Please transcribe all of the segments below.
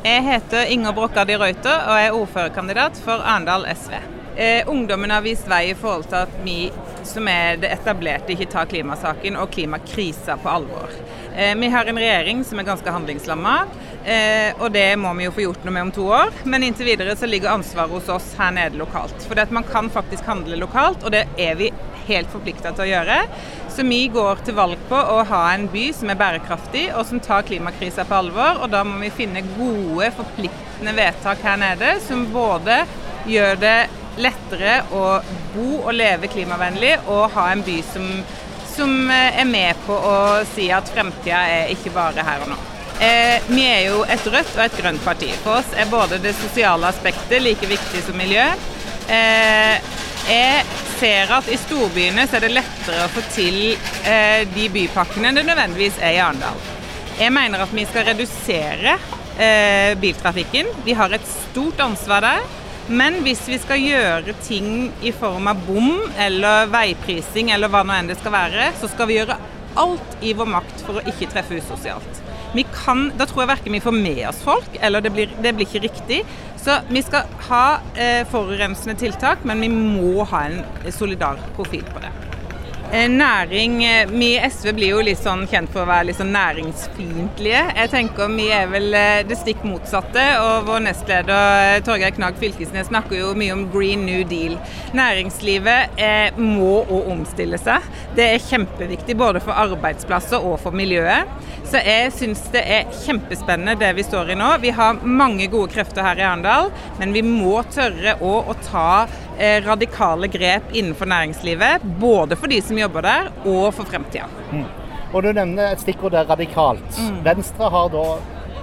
Jeg heter Inger Brokka de Ruiter og er ordførerkandidat for Arendal SV. Eh, ungdommen har vist vei i forhold til at vi som er det etablerte, ikke tar klimasaken og klimakrisa på alvor. Eh, vi har en regjering som er ganske handlingslamma, eh, og det må vi jo få gjort noe med om to år. Men inntil videre så ligger ansvaret hos oss her nede lokalt. For man kan faktisk handle lokalt, og det er vi helt forplikta til å gjøre. Så vi går til valg på å ha en by som er bærekraftig og som tar klimakrisa på alvor. Og da må vi finne gode, forpliktende vedtak her nede som både gjør det lettere å bo og leve klimavennlig og ha en by som, som er med på å si at fremtida er ikke bare her og nå. Eh, vi er jo et rødt og et grønt parti. For oss er både det sosiale aspektet like viktig som miljø. Eh, jeg ser at i storbyene så er det lettere å få til eh, de bypakkene enn det nødvendigvis er i Arendal. Jeg mener at vi skal redusere eh, biltrafikken. Vi har et stort ansvar der. Men hvis vi skal gjøre ting i form av bom eller veiprising eller hva nå enn det skal være, så skal vi gjøre alt i vår makt for å ikke treffe usosialt. Kan, da tror jeg verken vi får med oss folk, eller det blir, det blir ikke riktig. Så vi skal ha eh, forurensende tiltak, men vi må ha en solidar profil på det. Eh, næring eh, Vi i SV blir jo litt sånn kjent for å være litt sånn næringsfiendtlige. Jeg tenker vi er vel eh, det stikk motsatte. Og vår nestleder Torgeir Knag Fylkesnes snakker jo mye om Green New Deal. Næringslivet må òg omstille seg. Det er kjempeviktig både for arbeidsplasser og for miljøet. Så jeg syns det er kjempespennende det vi står i nå. Vi har mange gode krefter her i Arendal, men vi må tørre òg å ta radikale grep innenfor næringslivet. Både for de som jobber der, og for fremtida. Mm. Og Du nevner et stikkord der radikalt. Mm. Venstre har da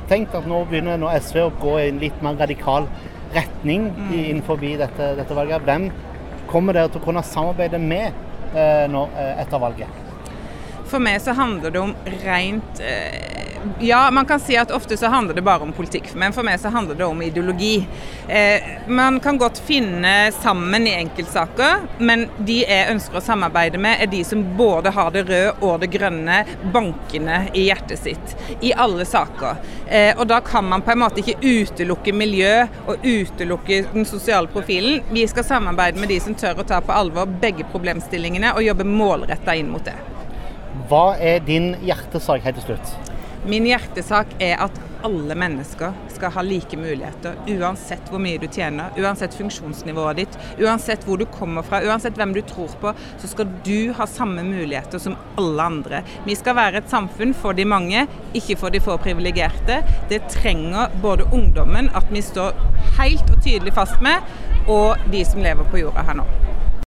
tenkt at nå begynner nå SV å gå i en litt mer radikal retning mm. innenfor dette, dette, valget. Hvem kommer dere til å kunne samarbeide med eh, nå, eh, etter valget? For meg så handler det om rent eh, ja, man kan si at ofte så handler det bare om politikk, men for meg så handler det om ideologi. Eh, man kan godt finne sammen i enkeltsaker, men de jeg ønsker å samarbeide med, er de som både har det røde og det grønne bankende i hjertet sitt. I alle saker. Eh, og da kan man på en måte ikke utelukke miljø og utelukke den sosiale profilen. Vi skal samarbeide med de som tør å ta på alvor begge problemstillingene og jobbe målretta inn mot det. Hva er din hjertesak helt til slutt? Min hjertesak er at alle mennesker skal ha like muligheter, uansett hvor mye du tjener, uansett funksjonsnivået ditt, uansett hvor du kommer fra, uansett hvem du tror på, så skal du ha samme muligheter som alle andre. Vi skal være et samfunn for de mange, ikke for de få privilegerte. Det trenger både ungdommen, at vi står helt og tydelig fast med, og de som lever på jorda her nå.